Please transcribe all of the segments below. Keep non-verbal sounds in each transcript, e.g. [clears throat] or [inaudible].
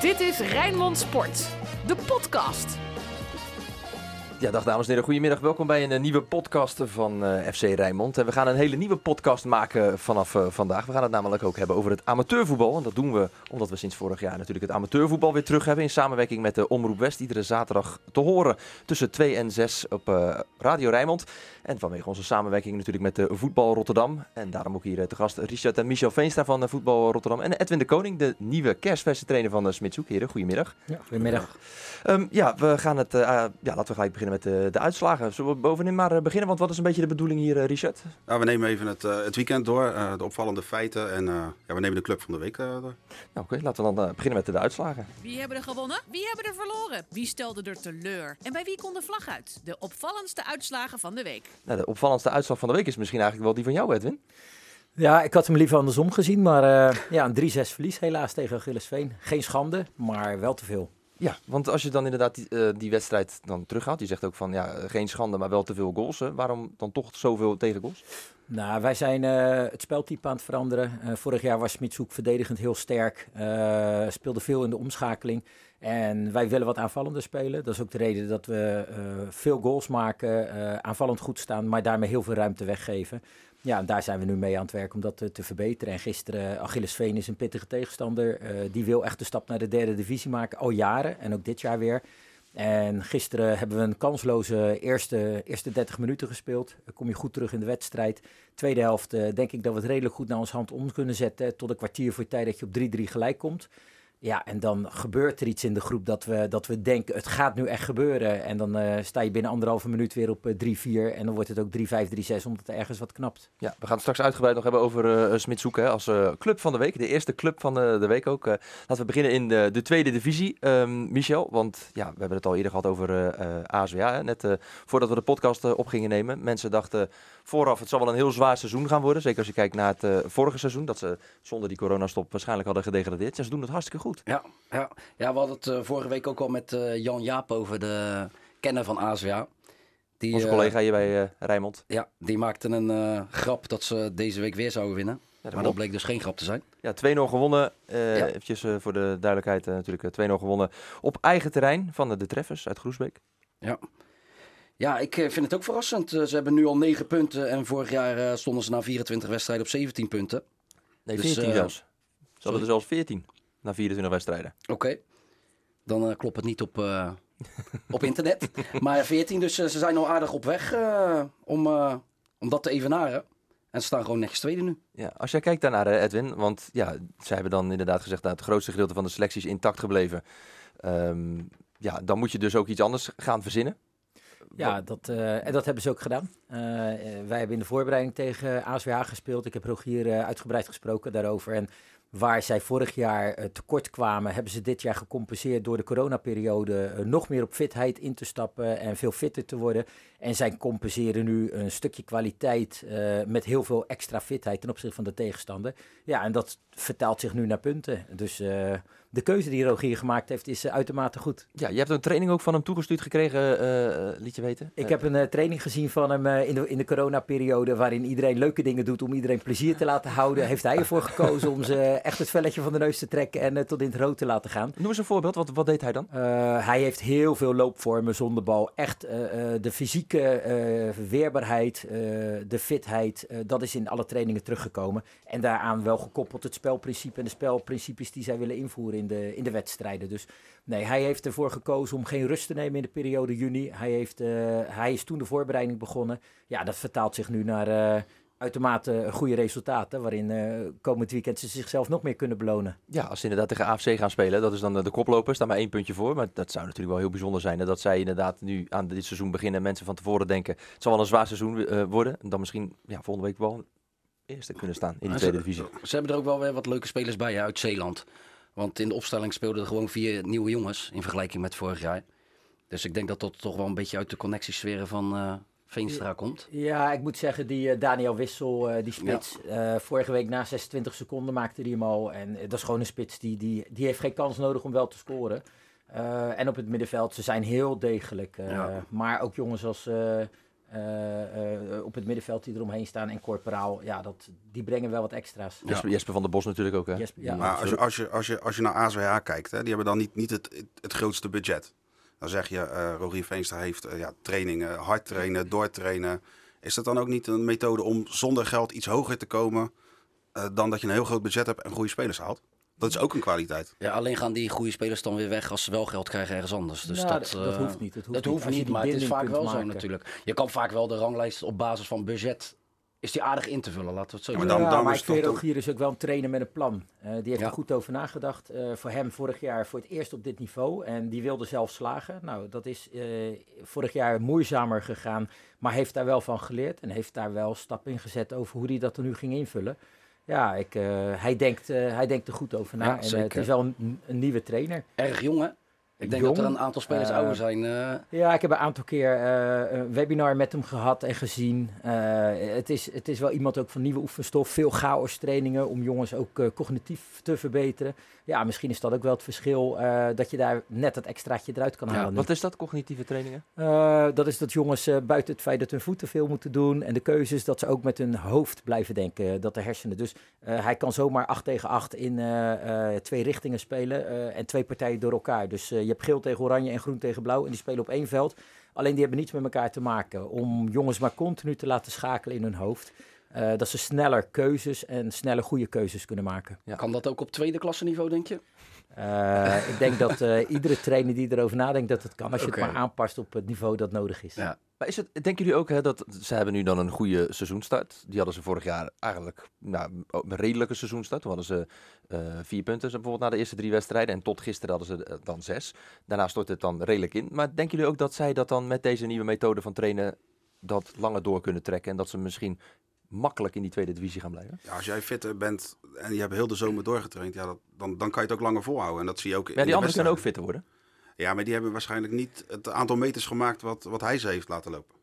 Dit is Rijnmond Sport, de podcast. Ja, dag dames en heren, goedemiddag. Welkom bij een eh, nieuwe podcast van eh, FC Rijnmond. En we gaan een hele nieuwe podcast maken vanaf eh, vandaag. We gaan het namelijk ook hebben over het amateurvoetbal. En dat doen we omdat we sinds vorig jaar natuurlijk het amateurvoetbal weer terug hebben. In samenwerking met de Omroep West. Iedere zaterdag te horen tussen 2 en 6 op Radio Rijnmond. En vanwege onze samenwerking natuurlijk met de Voetbal Rotterdam. En daarom ook hier te gast Richard en Michel Veenstra van Voetbal Rotterdam. En Edwin de Koning, de nieuwe kerstverse trainer van Smitshoek. Heren, goedemiddag. Ja, goedemiddag. Um, ja, we gaan het, ja, laten we gelijk beginnen met de, de uitslagen. Zullen we bovenin maar uh, beginnen? Want wat is een beetje de bedoeling hier, uh, Richard? Ja, we nemen even het, het weekend door, de opvallende feiten. En ja, we nemen de club van de week door. Nou, Oké, okay, laten we dan beginnen met de, de, uitslagen. Wie hebben er gewonnen? Wie hebben er verloren? Wie stelde er teleur? En bij wie kon de vlag uit? De opvallendste uitslagen van de week. Nou, de opvallendste uitslag van de week is misschien eigenlijk wel die van jou, Edwin. Ja, ik had hem liever andersom gezien. Maar ja, een 3-6 verlies helaas tegen Gillesveen. Geen schande, maar wel te veel. Ja, want als je dan inderdaad die, uh, die wedstrijd dan teruggaat, je zegt ook van ja, geen schande, maar wel te veel goals. Hè? Waarom dan toch zoveel tegengoals? Nou, wij zijn uh, het speltype aan het veranderen. Vorig jaar was Smitshoek verdedigend heel sterk, speelde veel in de omschakeling. En wij willen wat aanvallender spelen. Dat is ook de reden dat we veel goals maken, aanvallend goed staan, maar daarmee heel veel ruimte weggeven. Ja, daar zijn we nu mee aan het werk om dat te, te verbeteren. En gisteren, Achilles Veen is een pittige tegenstander. Uh, die wil echt de stap naar de derde divisie maken, al jaren. En ook dit jaar weer. En gisteren hebben we een kansloze eerste, eerste 30 minuten gespeeld. Kom je goed terug in de wedstrijd. Tweede helft denk ik dat we het redelijk goed naar ons hand om kunnen zetten. Tot een kwartier voor tijd dat je op 3-3 gelijk komt. Ja, en dan gebeurt er iets in de groep dat we, dat we denken, het gaat nu echt gebeuren. En dan uh, sta je binnen anderhalve minuut weer op uh, 3-4 en dan wordt het ook 3-5, 3-6, omdat er ergens wat knapt. Ja, we gaan het straks uitgebreid nog hebben over uh, Smitshoek hè, als club van de week. De eerste club van de, de week ook. laten we beginnen in de, de tweede divisie, um, Michel. Want ja, we hebben het al eerder gehad over ASWA. Hè, net voordat we de podcast op gingen nemen. Mensen dachten vooraf, het zal wel een heel zwaar seizoen gaan worden. Zeker als je kijkt naar het vorige seizoen, dat ze zonder die coronastop waarschijnlijk hadden gedegradeerd. Ze doen het hartstikke goed. Ja, ja. ja we hadden het uh, vorige week ook al met uh, Jan Jaap over de kenner van ASWA. Die, Onze collega hier bij uh, Rijnmond. Ja, die maakte een grap dat ze deze week weer zouden winnen. Ja, maar dat bleek dus geen grap te zijn. Ja, 2-0 gewonnen. Ja. Eventjes voor de duidelijkheid natuurlijk 2-0 gewonnen op eigen terrein van de Treffers uit Groesbeek. Ja. Ja, ik vind het ook verrassend. ze hebben nu al 9 punten en vorig jaar stonden ze na 24 wedstrijden op 17 punten. Nee, 14 dus, zelfs. Ze hadden er zelfs 14 na 24 wedstrijden. Oké, okay. dan uh, klopt het niet op, uh, op internet. [laughs] Maar 14, dus uh, ze zijn al aardig op weg om, om dat te evenaren. En ze staan gewoon netjes tweede nu. Ja, als jij kijkt daarnaar, Edwin, want ja, zij hebben dan inderdaad gezegd dat nou, het grootste gedeelte van de selectie is intact gebleven. Um, ja, dan moet je dus ook iets anders gaan verzinnen. Ja, dat, uh, en dat hebben ze ook gedaan. Uh, wij hebben in de voorbereiding tegen ASWH gespeeld. Ik heb Rogier uh, uitgebreid gesproken daarover. En Waar zij vorig jaar uh, tekort kwamen, hebben ze dit jaar gecompenseerd door de coronaperiode uh, nog meer op fitheid in te stappen en veel fitter te worden. En zij compenseren nu een stukje kwaliteit uh, met heel veel extra fitheid ten opzichte van de tegenstander. Ja, en dat vertaalt zich nu naar punten. Dus de keuze die Rogier gemaakt heeft is uitermate goed. Ja, je hebt een training ook van hem toegestuurd gekregen, liet je weten? Ik heb een training gezien van hem in de, in de coronaperiode waarin iedereen leuke dingen doet om iedereen plezier te laten houden. heeft hij ervoor gekozen om ze echt het velletje van de neus te trekken en uh, tot in het rood te laten gaan. Noem eens een voorbeeld, wat, wat deed hij dan? Uh, hij heeft heel veel loopvormen zonder bal. Echt de fysieke weerbaarheid, de fitheid, dat is in alle trainingen teruggekomen. En daaraan wel gekoppeld het spelprincipe en de spelprincipes die zij willen invoeren in de, in de wedstrijden. Dus nee, hij heeft ervoor gekozen om geen rust te nemen in de periode juni. Hij, heeft, hij is toen de voorbereiding begonnen. Ja, dat vertaalt zich nu naar uitermate goede resultaten. Waarin uh, komend weekend ze zichzelf nog meer kunnen belonen. Ja, als ze inderdaad tegen AFC gaan spelen, dat is dan de koploper. Staan maar één puntje voor. Maar dat zou natuurlijk wel heel bijzonder zijn. Dat zij inderdaad nu aan dit seizoen beginnen. Mensen van tevoren denken, het zal wel een zwaar seizoen uh, worden. En dan misschien ja, volgende week wel eerste kunnen staan in de tweede divisie. Ze hebben er ook wel weer wat leuke spelers bij uit Zeeland. Want in de opstelling speelden er gewoon vier nieuwe jongens in vergelijking met vorig jaar. Dus ik denk dat dat toch wel een beetje uit de connectiesferen van, uh, Veenstra komt. Ja, ik moet zeggen, die uh, Daniel Wissel, uh, die spits, ja. uh, vorige week na 26 seconden maakte hij hem al. En dat is gewoon een spits, die, die, die heeft geen kans nodig om wel te scoren. en op het middenveld, ze zijn heel degelijk. Ja. Maar ook jongens als eh, eh, op het middenveld die eromheen staan en Corporaal. Ja, dat, die brengen wel wat extra's. Jesper, Jesper van der Bos natuurlijk ook, hè? Jesper, ja, maar als je, als, je, als, je, als je naar AZH kijkt, hè, die hebben dan niet, niet het, het, het grootste budget. Dan zeg je, eh Rogier Veenstra heeft eh, ja, trainingen, hard trainen, doortrainen. Is dat dan ook niet een methode om zonder geld iets hoger te komen eh, dan dat je een heel groot budget hebt en goede spelers haalt? Dat is ook een kwaliteit. Ja, alleen gaan die goede spelers dan weer weg als ze wel geld krijgen ergens anders. Dus dat, dat- dat hoeft niet, dat hoeft dat niet. hoeft maar het is vaak wel zo natuurlijk. Je kan vaak wel de ranglijst op basis van budget, is die aardig in te vullen, laten we het zo Ja, doen. maar dan- ja, dan maar is ik het vind toch Rogier is ook wel een trainer met een plan. Eh, die heeft Ja. er goed over nagedacht. Eh, voor hem vorig jaar voor het eerst op dit niveau. En die wilde zelf slagen. Nou, dat is eh, vorig jaar moeizamer gegaan. Maar heeft daar wel van geleerd. En heeft daar wel stappen in gezet over hoe hij dat er nu ging invullen. Ja, ik, eh, hij, denkt, eh, hij denkt er goed over na. Ja, en het is wel een, een nieuwe trainer. Erg jong, hè? Ik denk Jong, dat er een aantal spelers eh, ouder zijn. eh, Ja, ik heb een aantal keer eh, een webinar met hem gehad en gezien. Eh, het, is, het is wel iemand ook van nieuwe oefenstof. Veel chaos trainingen om jongens ook cognitief te verbeteren. Ja, misschien is dat ook wel het verschil eh, dat je daar net dat extraatje eruit kan Ja, halen. nu. Wat is dat, cognitieve trainingen? Eh, dat is dat jongens eh, buiten het feit dat hun voeten veel moeten doen en de keuzes, dat ze ook met hun hoofd blijven denken, dat de hersenen. Dus eh, hij kan zomaar 8 tegen 8 in eh, eh, twee richtingen spelen eh, en twee partijen door elkaar. Dus je hebt geel tegen oranje en groen tegen blauw en die spelen op één veld. Alleen die hebben niets met elkaar te maken. Om jongens maar continu te laten schakelen in hun hoofd. eh, dat ze sneller keuzes en sneller goede keuzes kunnen maken. Kan dat ook op tweede klasse niveau, denk je? Eh, ik denk dat eh, iedere trainer die erover nadenkt dat het kan. Als je het maar aanpast op het niveau dat nodig is. Ja. Maar is het, denken jullie ook hè, dat ze hebben nu dan een goede seizoenstart? Die hadden ze vorig jaar eigenlijk nou, een redelijke seizoenstart. Toen hadden ze eh, vier punten bijvoorbeeld na de eerste drie wedstrijden. En tot gisteren hadden ze dan zes. Daarna stort het dan redelijk in. Maar denken jullie ook dat zij dat dan met deze nieuwe methode van trainen dat langer door kunnen trekken? En dat ze misschien makkelijk in die tweede divisie gaan blijven? Ja, als jij fit bent en je hebt heel de zomer doorgetraind, ja, dat, dan, dan kan je het ook langer volhouden. En dat zie je ook in Ja, die de anderen kunnen ook fitter worden. Ja, maar die hebben waarschijnlijk niet het aantal meters gemaakt wat, wat hij ze heeft laten lopen.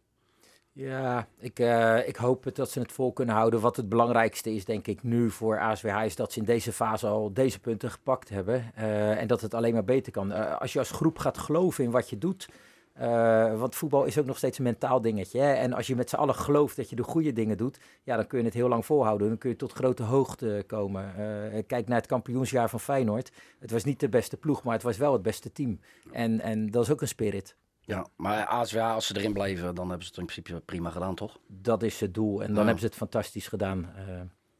Ja, ik, eh, ik hoop het dat ze het vol kunnen houden. Wat het belangrijkste is, denk ik, nu voor ASWH, is dat ze in deze fase al deze punten gepakt hebben. eh, en dat het alleen maar beter kan. Eh, als je als groep gaat geloven in wat je doet. Eh, want voetbal is ook nog steeds een mentaal dingetje. Hè? En als je met z'n allen gelooft dat je de goede dingen doet, ja, dan kun je het heel lang volhouden. Dan kun je tot grote hoogte komen. Eh, kijk naar het kampioensjaar van Feyenoord. Het was niet de beste ploeg, maar het was wel het beste team. En, en dat is ook een spirit. Ja, maar ASWA, als ze erin blijven, dan hebben ze het in principe prima gedaan, toch? Dat is het doel. En dan Ja. hebben ze het fantastisch gedaan. Eh,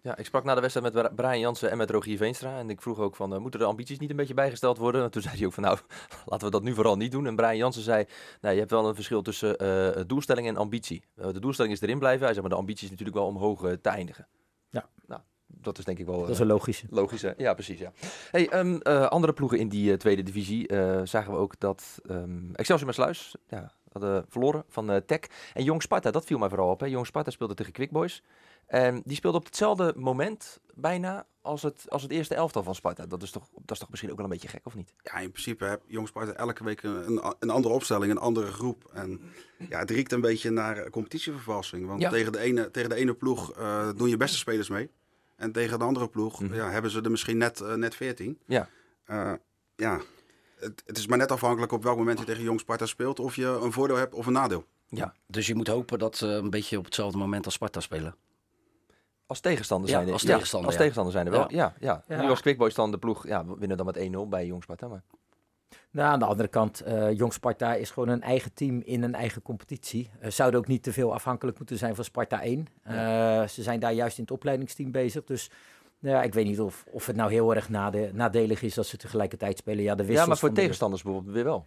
Ja, ik sprak na de wedstrijd met Brian Jansen en met Rogier Veenstra. En ik vroeg ook van, eh, moeten de ambities niet een beetje bijgesteld worden? En toen [laughs] zei hij ook van, nou, [laughs] laten we dat nu vooral niet doen. En Brian Jansen zei, nou, je hebt wel een verschil tussen eh, doelstelling en ambitie. Eh, de doelstelling is erin blijven. Hij zei, maar de ambitie is natuurlijk wel om hoog eh, te eindigen. Ja. Nou, dat is denk ik wel... dat is een logische. Ja, precies, ja. Hey, ehm, eh, andere ploegen in die tweede divisie zagen we ook dat ehm Excelsior Sluis ja, hadden verloren van eh Tech. En Jong Sparta, dat viel mij vooral op. Hè. Jong Sparta speelde tegen Quick Boys. En die speelde op hetzelfde moment bijna als het, als het eerste elftal van Sparta. Dat is, toch, dat is toch misschien ook wel een beetje gek, of niet? Ja, in principe heb Jong Sparta elke week een, een, andere opstelling, een andere groep. En ja, het riekt een beetje naar competitievervalsing. Want Ja. tegen, de ene, tegen de ene ploeg eh, doen je beste spelers mee. En tegen de andere ploeg Mhm. ja, hebben ze er misschien net, eh, net 14. Ja. Ja, het, het is maar net afhankelijk op welk moment je tegen Jong Sparta speelt. Of je een voordeel hebt of een nadeel. Ja. Dus je moet hopen dat ze een beetje op hetzelfde moment als Sparta spelen. Als tegenstander Ja, zijn als tegenstander, als ja. tegenstander zijn er wel. Ja. Ja, Ja. Nu als Quick Boys dan de ploeg, ja, we winnen dan met 1-0 bij Jong Sparta. Maar... Nou, aan de andere kant, eh Jong Sparta is gewoon een eigen team in een eigen competitie. Eh zouden ook niet te veel afhankelijk moeten zijn van Sparta 1. Eh, ze zijn daar juist in het opleidingsteam bezig. Dus ja, ik weet niet of, of het nou heel erg nade- nadelig is dat ze tegelijkertijd spelen. Ja, de wissels Ja, maar voor van de- tegenstanders bijvoorbeeld weer wel.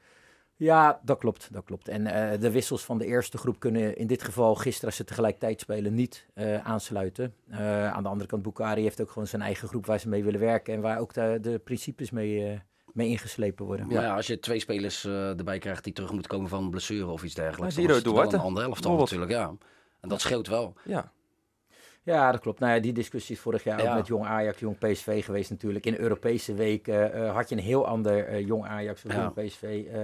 Ja, dat klopt, dat klopt. En eh, de wissels van de eerste groep kunnen in dit geval gisteren als ze tegelijkertijd spelen niet eh, aansluiten. Eh, aan de andere kant, Bukari heeft ook gewoon zijn eigen groep waar ze mee willen werken en waar ook de, de principes mee, eh, mee ingeslepen worden. Maar ja, als je twee spelers eh, erbij krijgt die terug moeten komen van een blessure of iets dergelijks. Ja, dan is het wel een ander elftal natuurlijk, ja. En dat scheelt wel. Ja. Ja, dat klopt. Nou ja, die discussie is vorig jaar Ja. ook met Jong Ajax, Jong PSV geweest natuurlijk. In Europese weken eh, had je een heel ander eh, Jong Ajax of Ja. Jong PSV eh,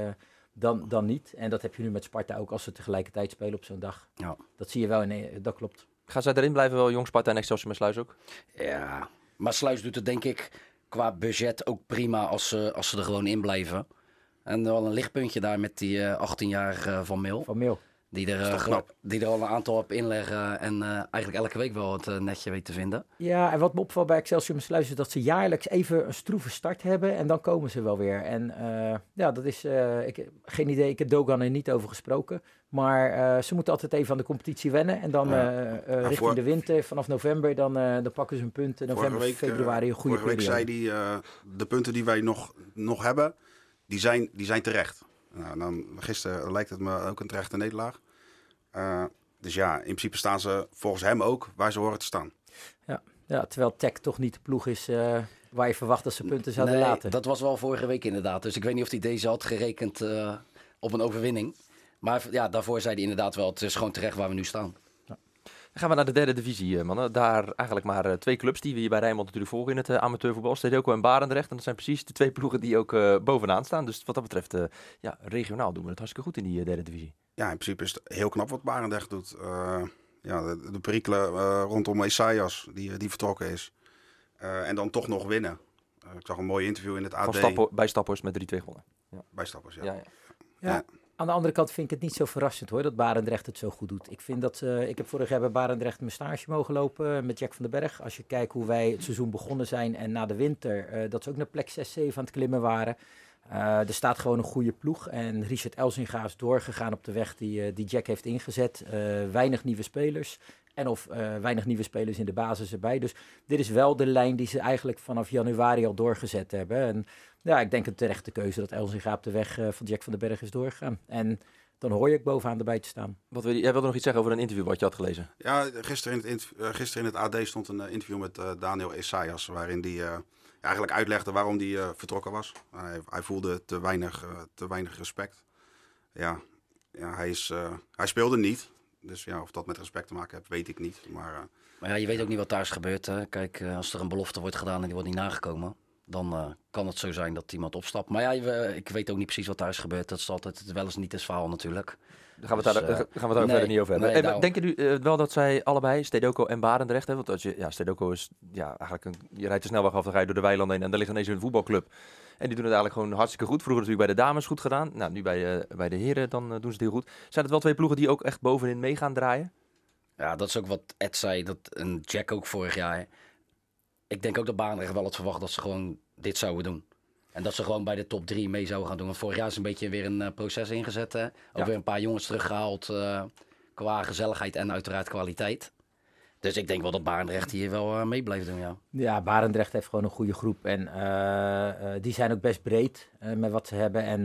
dan, dan niet. En dat heb je nu met Sparta ook als ze tegelijkertijd spelen op zo'n dag. Ja. Dat zie je wel, in, dat klopt. Gaan zij erin blijven wel, Jong Sparta en Excelsior met Sluis ook? Ja, maar Sluis doet het denk ik qua budget ook prima als ze, als ze er gewoon in blijven. En wel een lichtpuntje daar met die eh 18-jarige Van Mil. Van Meel. Die er, eh, knap? die er al een aantal op inleggen en eh, eigenlijk elke week wel het eh, netje weet te vinden. Ja, en wat me opvalt bij Excelsior Sluis is dat ze jaarlijks even een stroeve start hebben en dan komen ze wel weer. En eh, ja, dat is, eh, ik, geen idee, ik heb Dogan er niet over gesproken. Maar eh, ze moeten altijd even aan de competitie wennen. En dan Ja. eh, eh, richting voor- de winter, vanaf november, dan, eh, dan pakken ze hun punten. November, Vorige week, februari, een goede vorige week periode. zei hij, eh, de punten die wij nog, nog hebben, die zijn, die zijn terecht. Nou, dan, gisteren lijkt het me ook een terechte nederlaag. Eh, dus ja, in principe staan ze volgens hem ook waar ze horen te staan. Ja, terwijl Tech toch niet de ploeg is eh, waar je verwacht dat ze punten zouden Nee, laten. dat was wel vorige week inderdaad. Dus ik weet niet of hij deze had gerekend eh, op een overwinning. Maar ja, daarvoor zei hij inderdaad wel, het is gewoon terecht waar we nu staan. Dan gaan we naar de derde divisie, mannen. Daar eigenlijk maar eh, twee clubs die we hier bij Rijnmond natuurlijk volgen in het eh, amateurvoetbal. Stedeco en Barendrecht. En dat zijn precies de twee ploegen die ook eh, bovenaan staan. Dus wat dat betreft, eh, ja, regionaal doen we het hartstikke goed in die derde divisie. Ja, in principe is het heel knap wat Barendrecht doet. Eh, ja, de, de perikelen eh, rondom Esaias, die, die vertrokken is. Eh, en dan toch nog winnen. Eh, ik zag een mooi interview in het Van AD. Stappo, bij Stappers met 3-2 gewonnen. Bij Stappers, ja. Ja, ja. Ja. Aan de andere kant vind ik het niet zo verrassend hoor, dat Barendrecht het zo goed doet. Ik vind dat, eh, ik heb vorig jaar bij Barendrecht mijn stage mogen lopen eh, met Jack van den Berg. Als je kijkt hoe wij het seizoen begonnen zijn en na de winter, eh, dat ze ook naar plek 6, 7 aan het klimmen waren. Eh, er staat gewoon een goede ploeg en Richard Elzinga is doorgegaan op de weg die, eh, die Jack heeft ingezet. Eh, weinig nieuwe spelers en of eh, weinig nieuwe spelers in de basis erbij. Dus dit is wel de lijn die ze eigenlijk vanaf januari al doorgezet hebben. En ja, ik denk een terechte keuze dat Elzinga op de weg eh, van Jack van den Berg is doorgegaan. En dan hoor je ook bovenaan erbij te saan. Wat wil je, jij wilde nog iets zeggen over een interview wat je had gelezen. Ja, gisteren in het, interv- gisteren in het AD stond een interview met eh, Daniel Esaias, waarin hij ja, eigenlijk uitlegde waarom hij eh, vertrokken was. Hij, hij voelde te weinig, eh, te weinig respect. Ja, ja hij, is, eh, hij speelde niet. Dus ja, of dat met respect te maken heeft, weet ik niet. Maar eh, Maar ja, je weet ook niet wat daar is gebeurd. Hè. Kijk, eh, als er een belofte wordt gedaan en die wordt niet nagekomen, dan eh, kan het zo zijn dat iemand opstapt. Maar ja, ik weet ook niet precies wat daar is gebeurd. Dat is altijd wel eens niet eens verhaal natuurlijk. Daar gaan we het Dus, daar, eh, daar gaan we het daar nee, verder niet over hebben. nee, Eh, denken jullie eh, wel dat zij allebei, Stedoco en Barendrecht, hè, want als je, ja, Stedoco is ja, eigenlijk een, je rijdt de snelweg af, dan ga je door de weilanden heen en daar ligt ineens een voetbalclub. En die doen het eigenlijk gewoon hartstikke goed. Vroeger natuurlijk bij de dames goed gedaan. Nou, nu bij, eh, bij de heren dan eh, doen ze het heel goed. Zijn het wel twee ploegen die ook echt bovenin mee gaan draaien? Ja, dat is ook wat Ed zei, dat een Jack ook vorig jaar. Ik denk ook dat Barendrecht wel had verwacht dat ze gewoon dit zouden doen. En dat ze gewoon bij de top drie mee zouden gaan doen. Want vorig jaar is een beetje weer een eh, proces ingezet. Hè? Ook Ja. weer een paar jongens teruggehaald eh, qua gezelligheid en uiteraard kwaliteit. Dus ik denk wel dat Barendrecht hier wel eh, mee blijft doen, ja. Ja, Barendrecht heeft gewoon een goede groep. En die zijn ook best breed met wat ze hebben. En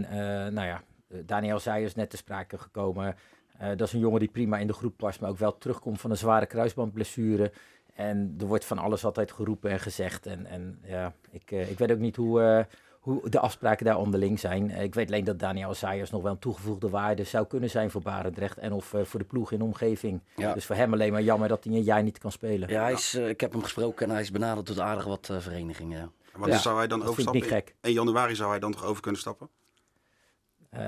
nou ja, Daniel Zijer is net te sprake gekomen. Dat is een jongen die prima in de groep past, maar ook wel terugkomt van een zware kruisbandblessure. En er wordt van alles altijd geroepen en gezegd. En, en ja, ik, ik weet ook niet hoe, hoe de afspraken daar onderling zijn. Eh, ik weet alleen dat Daniel Zayers nog wel een toegevoegde waarde zou kunnen zijn voor Barendrecht. En of eh, voor de ploeg in de omgeving. Ja. Dus voor hem alleen maar jammer dat hij een jaar niet kan spelen. Ja, hij is, eh, ik heb hem gesproken en hij is benaderd door aardig wat eh, verenigingen. Ja, zou hij dan dat vind ik niet overstappen? gek. In januari zou hij dan toch over kunnen stappen? Eh,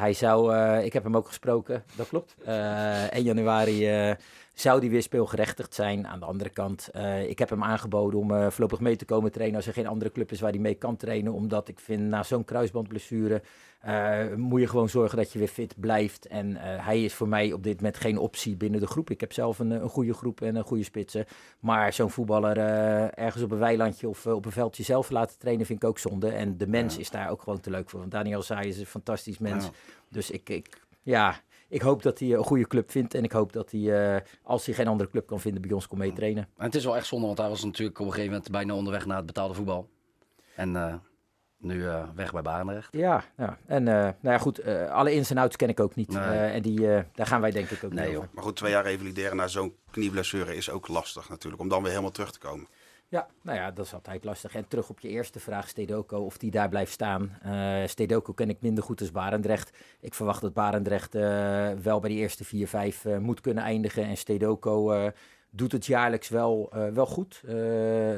hij zou, eh, ik heb hem ook gesproken, dat klopt. Eh 1 januari eh, zou hij weer speelgerechtigd zijn. Aan de andere kant, eh, ik heb hem aangeboden om eh, voorlopig mee te komen trainen als er geen andere club is waar hij mee kan trainen. Omdat ik vind, na zo'n kruisbandblessure eh, moet je gewoon zorgen dat je weer fit blijft. En hij is voor mij op dit moment geen optie binnen de groep. Ik heb zelf een, een goede groep en een goede spitsen. Maar zo'n voetballer ergens op een weilandje of op een veldje zelf laten trainen vind ik ook zonde. En de mens is daar ook gewoon te leuk voor. Want Daniel Saai is een fantastisch mens. Ja. Dus ik, ik, ja, ik hoop dat hij een goede club vindt. En ik hoop dat hij, eh, als hij geen andere club kan vinden, bij ons kon mee trainen. En het is wel echt zonde, want hij was natuurlijk op een gegeven moment bijna onderweg naar het betaalde voetbal. En eh, nu eh, weg bij Barendrecht. Ja, ja. en eh, nou ja, goed, alle ins en outs ken ik ook niet. Nee. Eh, en die, eh, daar gaan wij denk ik ook Nee, niet over. Maar goed, twee jaar revalideren na zo'n knieblessure is ook lastig natuurlijk. Om dan weer helemaal terug te komen. Ja, nou ja, dat is altijd lastig. En terug op je eerste vraag, Stedoco, of die daar blijft staan. Eh Stedoco ken ik minder goed als Barendrecht. Ik verwacht dat Barendrecht eh, wel bij die eerste vier, vijf eh, moet kunnen eindigen. En Stedoco doet het jaarlijks wel, eh, wel goed. Eh,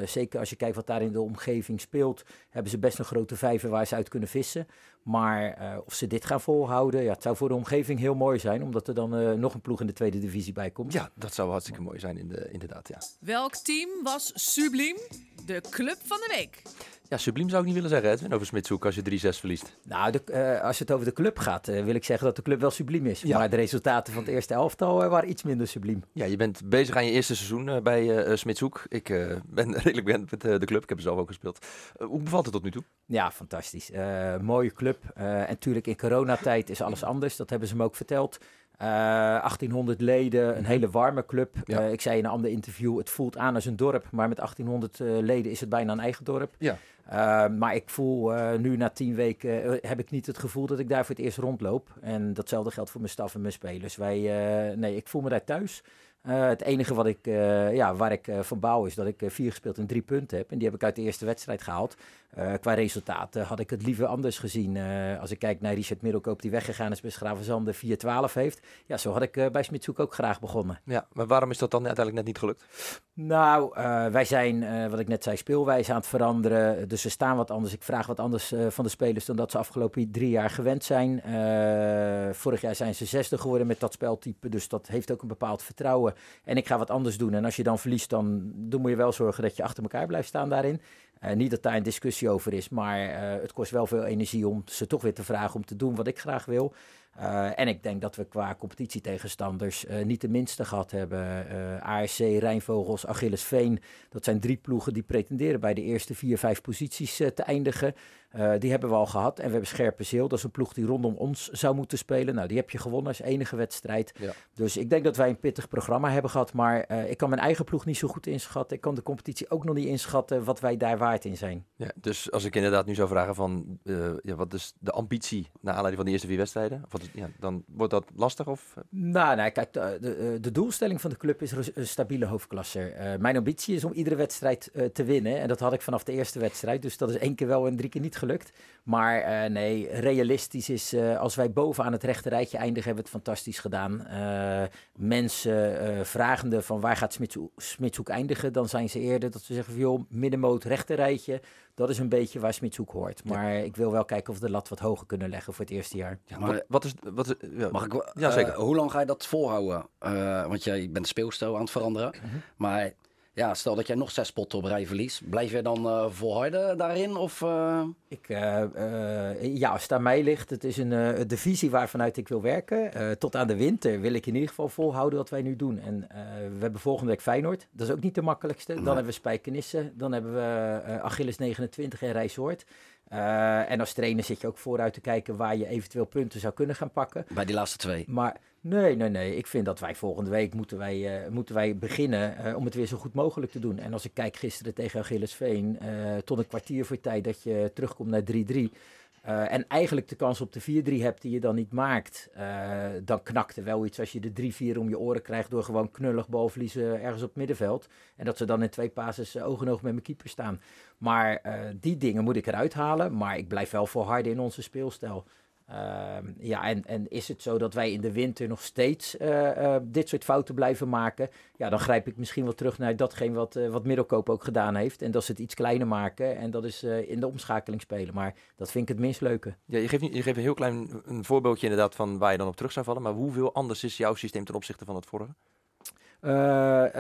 zeker als je kijkt wat daar in de omgeving speelt, hebben ze best een grote vijver waar ze uit kunnen vissen. Maar eh, of ze dit gaan volhouden, ja, het zou voor de omgeving heel mooi zijn, omdat er dan eh, nog een ploeg in de tweede divisie bij komt. Ja, dat zou hartstikke mooi zijn in de, inderdaad, ja. Welk team was subliem? De club van de week. Ja, subliem zou ik niet willen zeggen, Edwin, over Smitshoek als je 3-6 verliest. Nou, de, eh, als het over de club gaat, eh, wil ik zeggen dat de club wel subliem is. Maar de resultaten van het eerste elftal eh, waren iets minder subliem. Ja, je bent bezig aan je eerste seizoen bij Smitshoek. Ik [laughs] ben redelijk bekend met de club, ik heb er zelf ook gespeeld. Hoe bevalt het tot nu toe? Ja, fantastisch. Mooie club. En natuurlijk in coronatijd is alles anders. Dat hebben ze me ook verteld. Eh, 1800 leden, een hele warme club. Ja. Ik zei in een ander interview, het voelt aan als een dorp. Maar met 1800 eh, leden is het bijna een eigen dorp. Ja. Eh, maar ik voel eh, nu na tien weken, eh, heb ik niet het gevoel dat ik daar voor het eerst rondloop. En datzelfde geldt voor mijn staf en mijn spelers. Wij, eh, nee, ik voel me daar thuis. Eh, het enige wat ik, eh, ja, waar ik eh, van bouw is dat ik vier gespeeld en drie punten heb. En die heb ik uit de eerste wedstrijd gehaald. Eh, qua resultaten had ik het liever anders gezien. Als ik kijk naar Richard Middelkoop die weggegaan is bij Schravenzande 4-12 heeft. Ja, zo had ik bij Smitshoek ook graag begonnen. Ja, maar waarom is dat dan uiteindelijk net niet gelukt? Nou, wij zijn, wat ik net zei, speelwijze aan het veranderen. Dus ze staan wat anders. Ik vraag wat anders van de spelers dan dat ze afgelopen drie jaar gewend zijn. Vorig jaar zijn ze zesde geworden met dat speltype. Dus dat heeft ook een bepaald vertrouwen. En ik ga wat anders doen. En als je dan verliest, dan, moet je wel zorgen dat je achter elkaar blijft staan daarin. Eh, niet dat daar een discussie over is, maar eh, het kost wel veel energie om ze toch weer te vragen om te doen wat ik graag wil. Eh, en ik denk dat we qua competitietegenstanders eh, niet de minste gehad hebben. Eh ARC, Rijnvogels, Achillesveen. Dat zijn drie ploegen die pretenderen bij de eerste vier, vijf posities te eindigen. Die hebben we al gehad. En we hebben Scherpenzeel. Dat is een ploeg die rondom ons zou moeten spelen. Nou, die heb je gewonnen als enige wedstrijd. Ja. Dus ik denk dat wij een pittig programma hebben gehad. Maar ik kan mijn eigen ploeg niet zo goed inschatten. Ik kan de competitie ook nog niet inschatten wat wij daar waard in zijn. Ja, dus als ik inderdaad nu zou vragen van, ja, wat is de ambitie naar aanleiding van de eerste vier wedstrijden? Of wat is, ja, dan wordt dat lastig of... Nou, nou kijk, de, de, de doelstelling van de club is een stabiele hoofdklasse. Eh, mijn ambitie is om iedere wedstrijd eh, te winnen. En dat had ik vanaf de eerste wedstrijd. Dus dat is één keer wel en drie keer niet gelukt. Maar eh, nee, realistisch is, eh, als wij bovenaan het rechte rijtje eindigen, hebben we het fantastisch gedaan. Eh, mensen eh, vragende van waar gaat Smitshoek eindigen, dan zijn ze eerder dat ze zeggen van joh, middenmoot, rechte rijtje. Dat is een beetje waar Smitshoek hoort. Maar ik wil wel kijken of we de lat wat hoger kunnen leggen voor het eerste jaar. Ja, Maar- wat, wat is... Wat is ja, Mag ik, wel- Ja, eh, zeker. hoe lang ga je dat volhouden? Eh, want jij bent speelstijl aan het veranderen. Mhm. Maar ja, stel dat jij nog zes potten op rij verliest. Blijf je dan eh, volharden daarin? Of, eh, Ik, eh, ja, als het aan mij ligt, het is een eh, de visie waarvanuit ik wil werken. Tot aan de winter wil ik in ieder geval volhouden wat wij nu doen. En we hebben volgende week Feyenoord. Dat is ook niet de makkelijkste. Dan hebben we Spijkenisse. Dan hebben we Achilles 29 en Rijsoord. Eh, en als trainer zit je ook vooruit te kijken waar je eventueel punten zou kunnen gaan pakken. bij die laatste twee? Maar nee, nee, nee. Ik vind dat wij volgende week moeten wij, eh, moeten wij beginnen eh, om het weer zo goed mogelijk te doen. En als ik kijk gisteren tegen Achillesveen, eh tot een kwartier voor tijd dat je terugkomt naar 3-3. eh, en eigenlijk de kans op de 4-3 hebt die je dan niet maakt. dan knakt er wel iets als je de 3-4 om je oren krijgt door gewoon knullig balverliezen ergens op het middenveld. En dat ze dan in twee pases oog in oog met mijn keeper staan. Maar die dingen moet ik eruit halen. Maar ik blijf wel volharden in onze speelstijl. Ehm, ja, en, en is het zo dat wij in de winter nog steeds eh, eh, dit soort fouten blijven maken? Ja, dan grijp ik misschien wel terug naar datgene wat, eh, wat Middelkoop ook gedaan heeft. En dat is het iets kleiner maken en dat is in de omschakeling spelen. Maar dat vind ik het minst leuke. Ja, je, geeft, je geeft een heel klein een voorbeeldje inderdaad van waar je dan op terug zou vallen. Maar hoeveel anders is jouw systeem ten opzichte van het vorige? Eh,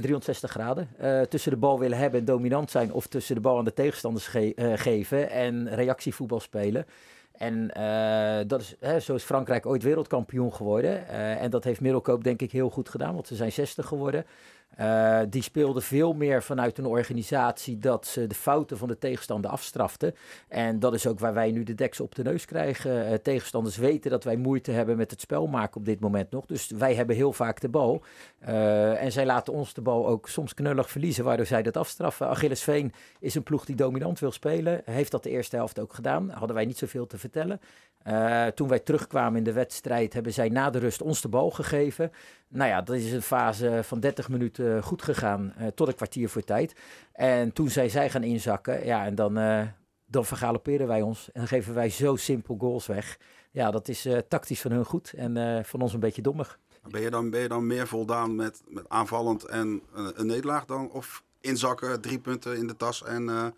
360 graden. Tussen de bal willen hebben en dominant zijn. Of tussen de bal aan de tegenstanders ge- geven en reactievoetbal spelen. En eh, dat is, hè, zo is Frankrijk ooit wereldkampioen geworden. Eh, en dat heeft Middelkoop denk ik heel goed gedaan, want ze zijn 60 geworden. Eh, die speelden veel meer vanuit een organisatie dat ze de fouten van de tegenstander afstraften. En dat is ook waar wij nu de deksel op de neus krijgen. Eh, tegenstanders weten dat wij moeite hebben met het spel maken op dit moment nog. Dus wij hebben heel vaak de bal. Eh, en zij laten ons de bal ook soms knullig verliezen, waardoor zij dat afstraffen. Achilles Veen is een ploeg die dominant wil spelen. Heeft dat de eerste helft ook gedaan. Hadden wij niet zoveel te vertellen. Eh, toen wij terugkwamen in de wedstrijd, hebben zij na de rust ons de bal gegeven. Nou ja, dat is een fase van 30 minuten goed gegaan, eh, tot een kwartier voor tijd. En toen zij zij gaan inzakken, ja, en dan, eh dan vergalopperen wij ons. En geven wij zo simpel goals weg. Ja, dat is tactisch van hun goed en van ons een beetje dommig. Ben je dan, ben je dan meer voldaan met, met aanvallend en een nederlaag dan? Of inzakken, drie punten in de tas en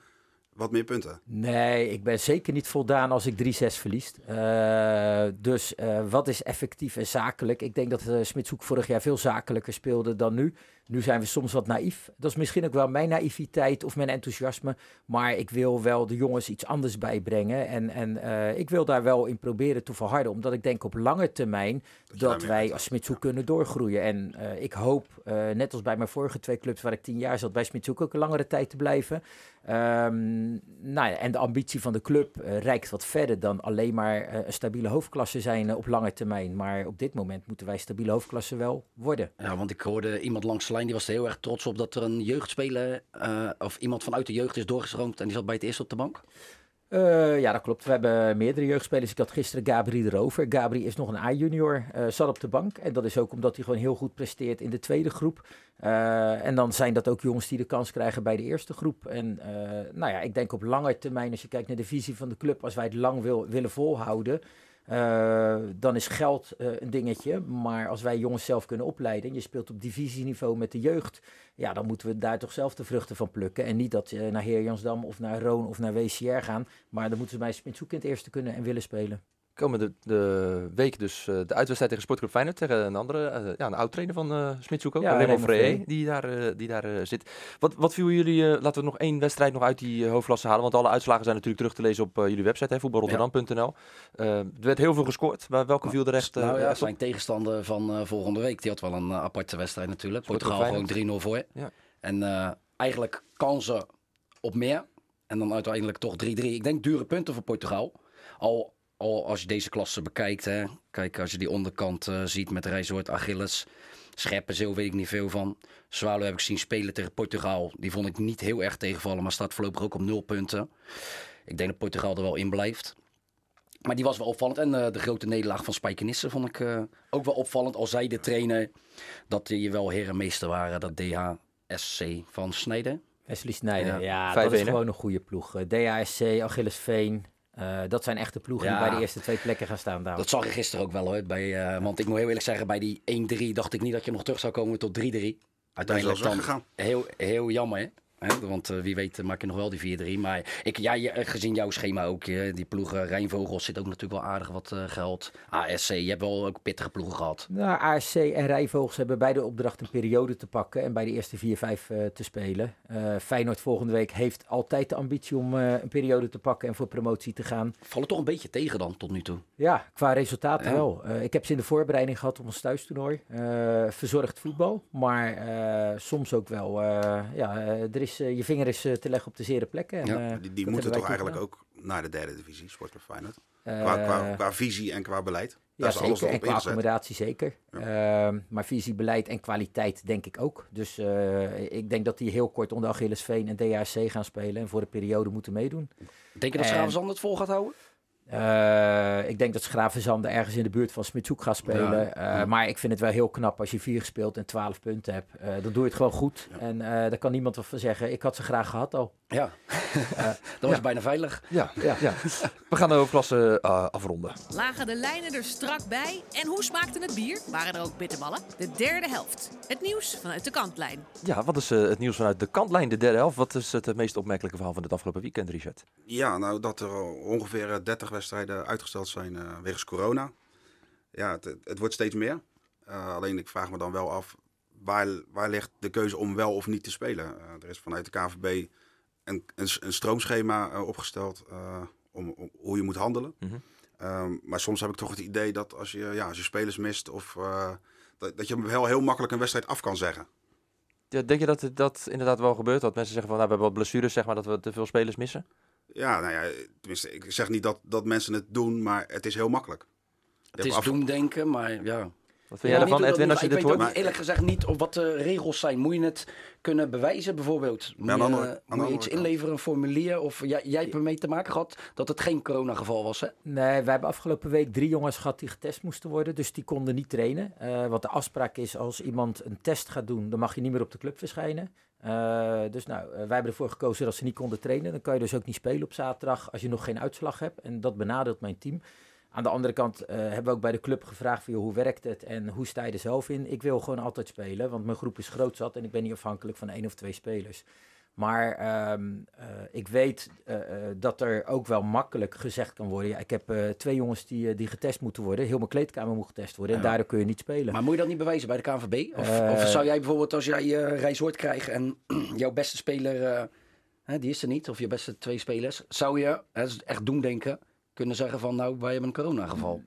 wat meer punten? Nee, ik ben zeker niet voldaan als ik 3-6 verliest. Eh, dus eh, wat is effectief en zakelijk? Ik denk dat uh, Smitshoek vorig jaar veel zakelijker speelde dan nu. Nu zijn we soms wat naïef. Dat is misschien ook wel mijn naïviteit of mijn enthousiasme. Maar ik wil wel de jongens iets anders bijbrengen. En, en eh, ik wil daar wel in proberen te verharden. Omdat ik denk op lange termijn dat, wij als Smitshoek kunnen doorgroeien. En eh, ik hoop, eh, net als bij mijn vorige twee clubs waar ik tien jaar zat, bij Smitshoek ook een langere tijd te blijven. Ehm, nou ja, en de ambitie van de club reikt wat verder dan alleen maar een stabiele hoofdklasse zijn op lange termijn. Maar op dit moment moeten wij stabiele hoofdklasse wel worden. Ja, want ik hoorde iemand langs lijn die was er heel erg trots op dat er een jeugdspeler eh, of iemand vanuit de jeugd is doorgestroomd en die zat bij het eerst op de bank. Eh, ja, dat klopt. We hebben meerdere jeugdspelers. Ik had gisteren Gabri erover. Gabri is nog een A-junior, eh, zat op de bank. En dat is ook omdat hij gewoon heel goed presteert in de tweede groep. En dan zijn dat ook jongens die de kans krijgen bij de eerste groep. En nou ja, ik denk op lange termijn, als je kijkt naar de visie van de club, als wij het lang wil, willen volhouden, eh, dan is geld eh, een dingetje. Maar als wij jongens zelf kunnen opleiden en je speelt op divisieniveau met de jeugd, ja, dan moeten we daar toch zelf de vruchten van plukken. En niet dat ze naar Heer Jansdam of naar Roon of naar WCR gaan. Maar dan moeten ze bij Smitshoek in het eerste kunnen en willen spelen. Komende de week dus eh, de uitwedstrijd tegen Sportclub Feyenoord. Tegen een andere, eh, ja, een oud-trainer van eh Smitshoek ook. Ja, Freye, Freye. die daar, die daar zit. Wat, wat viel jullie, laten we nog één wedstrijd nog uit die hoofdklasse halen. Want alle uitslagen zijn natuurlijk terug te lezen op jullie website, voetbalrotterdam.nl. Eh, er werd heel veel gescoord. Maar welke viel er echt, nou ja, zijn tegenstander van volgende week, die had wel een aparte wedstrijd natuurlijk. Sportclub Portugal gewoon 3-0 voor. Ja. En eigenlijk kansen op meer. En dan uiteindelijk toch 3-3. Ik denk dure punten voor Portugal. Al, al als je deze klasse bekijkt. Hè. Kijk, als je die onderkant eh, ziet met Rijsoort, Achilles. Scherpenzeel weet ik niet veel van. Swallow heb ik zien spelen tegen Portugal. Die vond ik niet heel erg tegenvallen. Maar staat voorlopig ook op nul punten. Ik denk dat Portugal er wel in blijft. Maar die was wel opvallend. En eh, de grote nederlaag van Spijkenisse vond ik eh, ook wel opvallend. Al zei de trainer dat die wel herenmeester waren. Dat DHSC van Snijden. Wesley Sneijder, Ja, ja, dat 5-1, is gewoon een goede ploeg. Eh, DASC, Achillesveen, eh dat zijn echte ploegen Ja. die bij de eerste twee plekken gaan staan. Dat zag ik gisteren ook wel hoor. Bij, eh, want ik moet heel eerlijk zeggen, bij die 1-3 dacht ik niet dat je nog terug zou komen tot 3-3. Uiteindelijk dan heel, heel jammer hè. Hè, Want eh, wie weet maak je nog wel die 4-3. Maar ik, ja, eh, gezien jouw schema ook, die ploegen, Rijnvogels zit ook natuurlijk wel aardig wat eh, geld. ASC, je hebt wel ook pittige ploegen gehad. Nou, ASC en Rijvogels hebben beide de opdracht een periode te pakken en bij de eerste 4-5 eh, te spelen. Feyenoord volgende week heeft altijd de ambitie om een periode te pakken en voor promotie te gaan. Vallen toch een beetje tegen dan tot nu toe. Ja, qua resultaten Ja. wel. Ik heb ze in de voorbereiding gehad op ons thuistoernooi. Verzorgd voetbal, maar soms ook wel, ja, er is, eh, je vinger is eh, te leggen op de zere plekken. En, Ja, eh, Die, die moeten toch eigenlijk ook naar de derde divisie, Sportclub Feyenoord. Qua, qua, qua visie en qua beleid. Daar Ja, is alles zeker. En qua accommodatie zeker. Ehm, maar visie, beleid en kwaliteit denk ik ook. Dus eh, ik denk dat die heel kort onder Achillesveen en DHC gaan spelen. En voor de periode moeten meedoen. Denk je dat En- Schravenzand het vol gaat houden? Eh, ik denk dat Schravenzande ergens in de buurt van Smitshoek gaat spelen. Ja. Eh, maar ik vind het wel heel knap als je vier gespeeld en 12 punten hebt. Eh, dan doe je het gewoon goed. En eh, daar kan niemand wat van zeggen. Ik had ze graag gehad al. Ja. [laughs] dat was bijna veilig. Ja, ja. ja. We gaan de hoofdklasse eh, afronden. Lagen de lijnen er strak bij? En hoe smaakte het bier? Waren er ook bitterballen? De derde helft. Het nieuws vanuit de kantlijn. Ja, wat is het nieuws vanuit de kantlijn, de derde helft? Wat is het meest opmerkelijke verhaal van het afgelopen weekend, Richard? Ja, nou dat er al ongeveer eh, 30 wedstrijden uitgesteld zijn eh, wegens corona. Ja, het, het, wordt steeds meer. Eh, alleen ik vraag me dan wel af, waar, waar ligt de keuze om wel of niet te spelen? Eh, er is vanuit de KVB een, een, een stroomschema opgesteld om, om hoe je moet handelen. Mhm. Ehm, maar soms heb ik toch het idee dat als je, ja, als je spelers mist, of, dat, dat je wel heel makkelijk een wedstrijd af kan zeggen. Ja, denk je dat het- dat inderdaad wel gebeurt? Dat mensen zeggen van, nou, we hebben wat blessures, zeg maar, dat we te veel spelers missen? Ja, nou ja, tenminste, ik zeg niet dat, dat mensen het doen, maar het is heel makkelijk. Je Het is af- doen denken, maar ja. Wat vind jij Ja, ervan, Edwin, als je dit ik hoort? weet ook eerlijk gezegd niet of wat de regels zijn. Moet je het kunnen bewijzen bijvoorbeeld? Moet je, de moet je iets kant. inleveren, een formulier? Of jij, jij hebt ermee te maken gehad dat het geen coronageval was, hè? Nee, wij hebben afgelopen week drie jongens gehad die getest moesten worden. Dus die konden niet trainen. Eh wat de afspraak is, als iemand een test gaat doen, dan mag je niet meer op de club verschijnen. Eh, dus nou, eh, wij hebben ervoor gekozen dat ze niet konden trainen. Dan kan je dus ook niet spelen op zaterdag als je nog geen uitslag hebt. En dat benadeelt mijn team. Aan de andere kant eh, hebben we ook bij de club gevraagd van, hoe werkt het en hoe sta je er zelf in? Ik wil gewoon altijd spelen, want mijn groep is groot zat en ik ben niet afhankelijk van één of twee spelers. Maar ehm, eh, ik weet eh, eh, dat er ook wel makkelijk gezegd kan worden. Ja, ik heb twee jongens die, die getest moeten worden. Heel mijn kleedkamer moet getest worden. En Ja. daardoor kun je niet spelen. Maar moet je dat niet bewijzen bij de KNVB? Of, of zou jij bijvoorbeeld, als jij je reis hoort krijgen en [clears throat] jouw beste speler, hè, die is er niet, of je beste twee spelers, zou je, hè, dat is echt doemdenken, kunnen zeggen van nou, wij hebben een coronageval.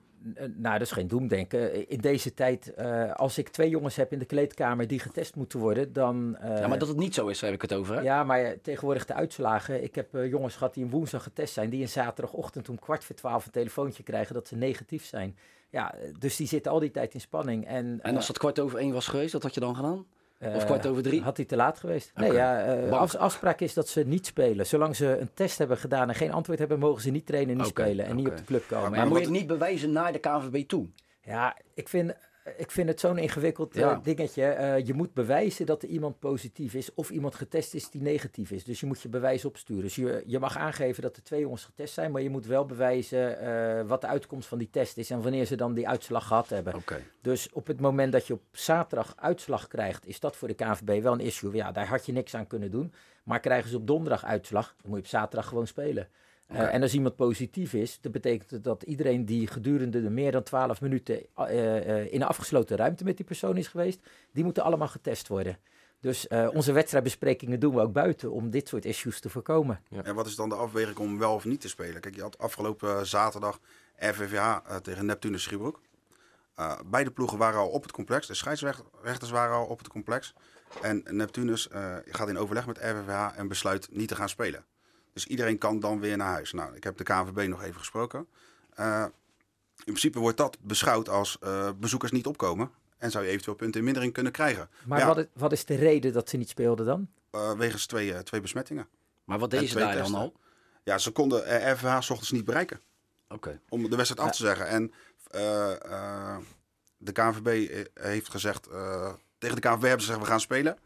Nou, dat is geen doemdenken. In deze tijd, eh, als ik twee jongens heb in de kleedkamer die getest moeten worden, dan... eh, ja, maar dat het niet zo is, daar heb ik het over. Hè? Ja, maar tegenwoordig de uitslagen. Ik heb eh, jongens gehad die een woensdag getest zijn, die een zaterdagochtend om kwart voor twaalf een telefoontje krijgen dat ze negatief zijn. Ja, dus die zitten al die tijd in spanning. En, En als dat kwart over één was geweest, wat had je dan gedaan? Of kwart over drie? Had hij te laat geweest? Nee, ja, eh, afs- afspraak is dat ze niet spelen. Zolang ze een test hebben gedaan en geen antwoord hebben, mogen ze niet trainen en niet spelen. En niet op de club komen. Maar En- moet je het niet bewijzen naar de KNVB toe? ja, ik vind, ik vind het zo'n ingewikkeld eh, dingetje. Eh, je moet bewijzen dat er iemand positief is of iemand getest is die negatief is. Dus je moet je bewijs opsturen. Dus je, je mag aangeven dat er twee jongens getest zijn, maar je moet wel bewijzen eh, wat de uitkomst van die test is en wanneer ze dan die uitslag gehad hebben. Dus op het moment dat je op zaterdag uitslag krijgt, is dat voor de KNVB wel een issue. Ja, daar had je niks aan kunnen doen. Maar krijgen ze op donderdag uitslag, dan moet je op zaterdag gewoon spelen. Eh, en als iemand positief is, dat betekent het dat iedereen die gedurende de meer dan 12 minuten eh, eh, in een afgesloten ruimte met die persoon is geweest, die moeten allemaal getest worden. Dus eh, onze wedstrijdbesprekingen doen we ook buiten om dit soort issues te voorkomen. En wat is dan de afweging om wel of niet te spelen? Kijk, je had afgelopen zaterdag RVVH tegen Neptunus Schiebroek. Eh, beide ploegen waren al op het complex. De scheidsrechters waren al op het complex. En Neptunus eh, gaat in overleg met RVVH en besluit niet te gaan spelen. Dus iedereen kan dan weer naar huis. Nou, ik heb de KNVB nog even gesproken. Eh, in principe wordt dat beschouwd als eh, bezoekers niet opkomen. En zou je eventueel punten in mindering kunnen krijgen. Maar Ja. wat, is, wat is de reden dat ze niet speelden dan? Eh, wegens twee, eh, twee besmettingen. Maar wat En deed ze daar dan al? Ja, ze konden eh, RVH 's ochtends niet bereiken. Oké. om de wedstrijd af te zeggen. En eh, eh, de KNVB eh, heeft gezegd, eh, tegen de KNVB hebben ze gezegd, we gaan spelen.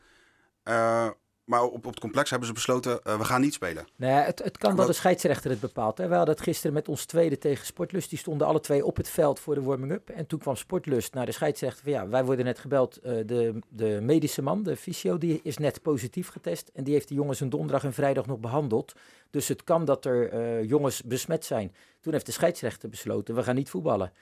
Maar op, op het complex hebben ze besloten, eh, we gaan niet spelen. Nee, het, het kan dat de scheidsrechter het bepaalt. Hè. We hadden het gisteren met ons tweede tegen Sportlust. Die stonden alle twee op het veld voor de warming-up. En toen kwam Sportlust naar de scheidsrechter. Van, ja, wij worden net gebeld. eh, de, de medische man, de fysio, die is net positief getest. En die heeft die jongens een donderdag en vrijdag nog behandeld. Dus het kan dat er eh, jongens besmet zijn. Toen heeft de scheidsrechter besloten, we gaan niet voetballen.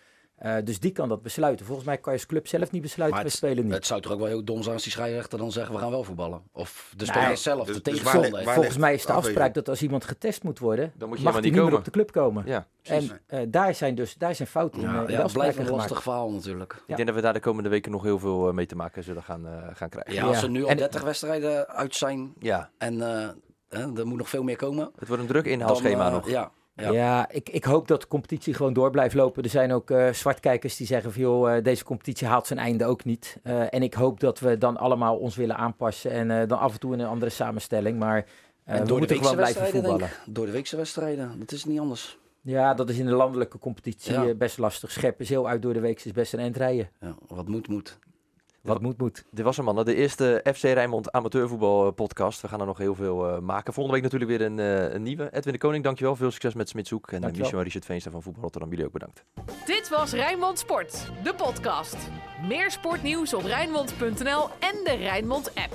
Eh, dus die kan dat besluiten. Volgens mij kan je als club zelf niet besluiten, Maar we spelen niet. Het zou toch ook wel heel dom zijn als die scheidsrechter dan zeggen, we gaan wel voetballen. Of de Nee, spelers zelf, dus- de dus tegenstander. Volgens mij is de afspraak dat als iemand getest moet worden, Dan moet je mag hij niet niet meer op de club komen. Ja. Precies. En eh, daar zijn dus daar zijn fouten in, ja, in de ja, het afspraken blijft een gemaakt. lastig verhaal natuurlijk. Ja. Ik denk dat we daar de komende weken nog heel veel mee te maken zullen gaan, eh, gaan krijgen. Ja, als er nu al En- 30 wedstrijden uit zijn Ja, en eh, hè, er moet nog veel meer komen. het wordt een druk dan, inhaalschema nog. Ja, ja. Ja, ik, ik hoop dat de competitie gewoon door blijft lopen. Er zijn ook eh, zwartkijkers die zeggen van joh, eh, deze competitie haalt zijn einde ook niet. Eh, en ik hoop dat we dan allemaal ons willen aanpassen en dan af en toe in een andere samenstelling. Maar en we door de moeten gewoon blijven voetballen. Door de weekse wedstrijden, dat is niet anders. Ja, dat is in de landelijke competitie Ja. best lastig. Scherpenzeel uit door de week is best een eind rijden. Ja, wat moet, moet. Wat moet, moet. Dit was hem, mannen. De eerste FC Rijnmond amateurvoetbal eh, podcast. We gaan er nog heel veel eh, maken. Volgende week natuurlijk weer een, eh, een nieuwe. Edwin de Koning, dankjewel. Veel succes met Smitshoek. En Dankjewel. Michel en Richard Veenstra van Voetbal Rotterdam. Jullie ook bedankt. Dit was Rijnmond Sport, de podcast. Meer sportnieuws op Rijnmond.nl en de Rijnmond app.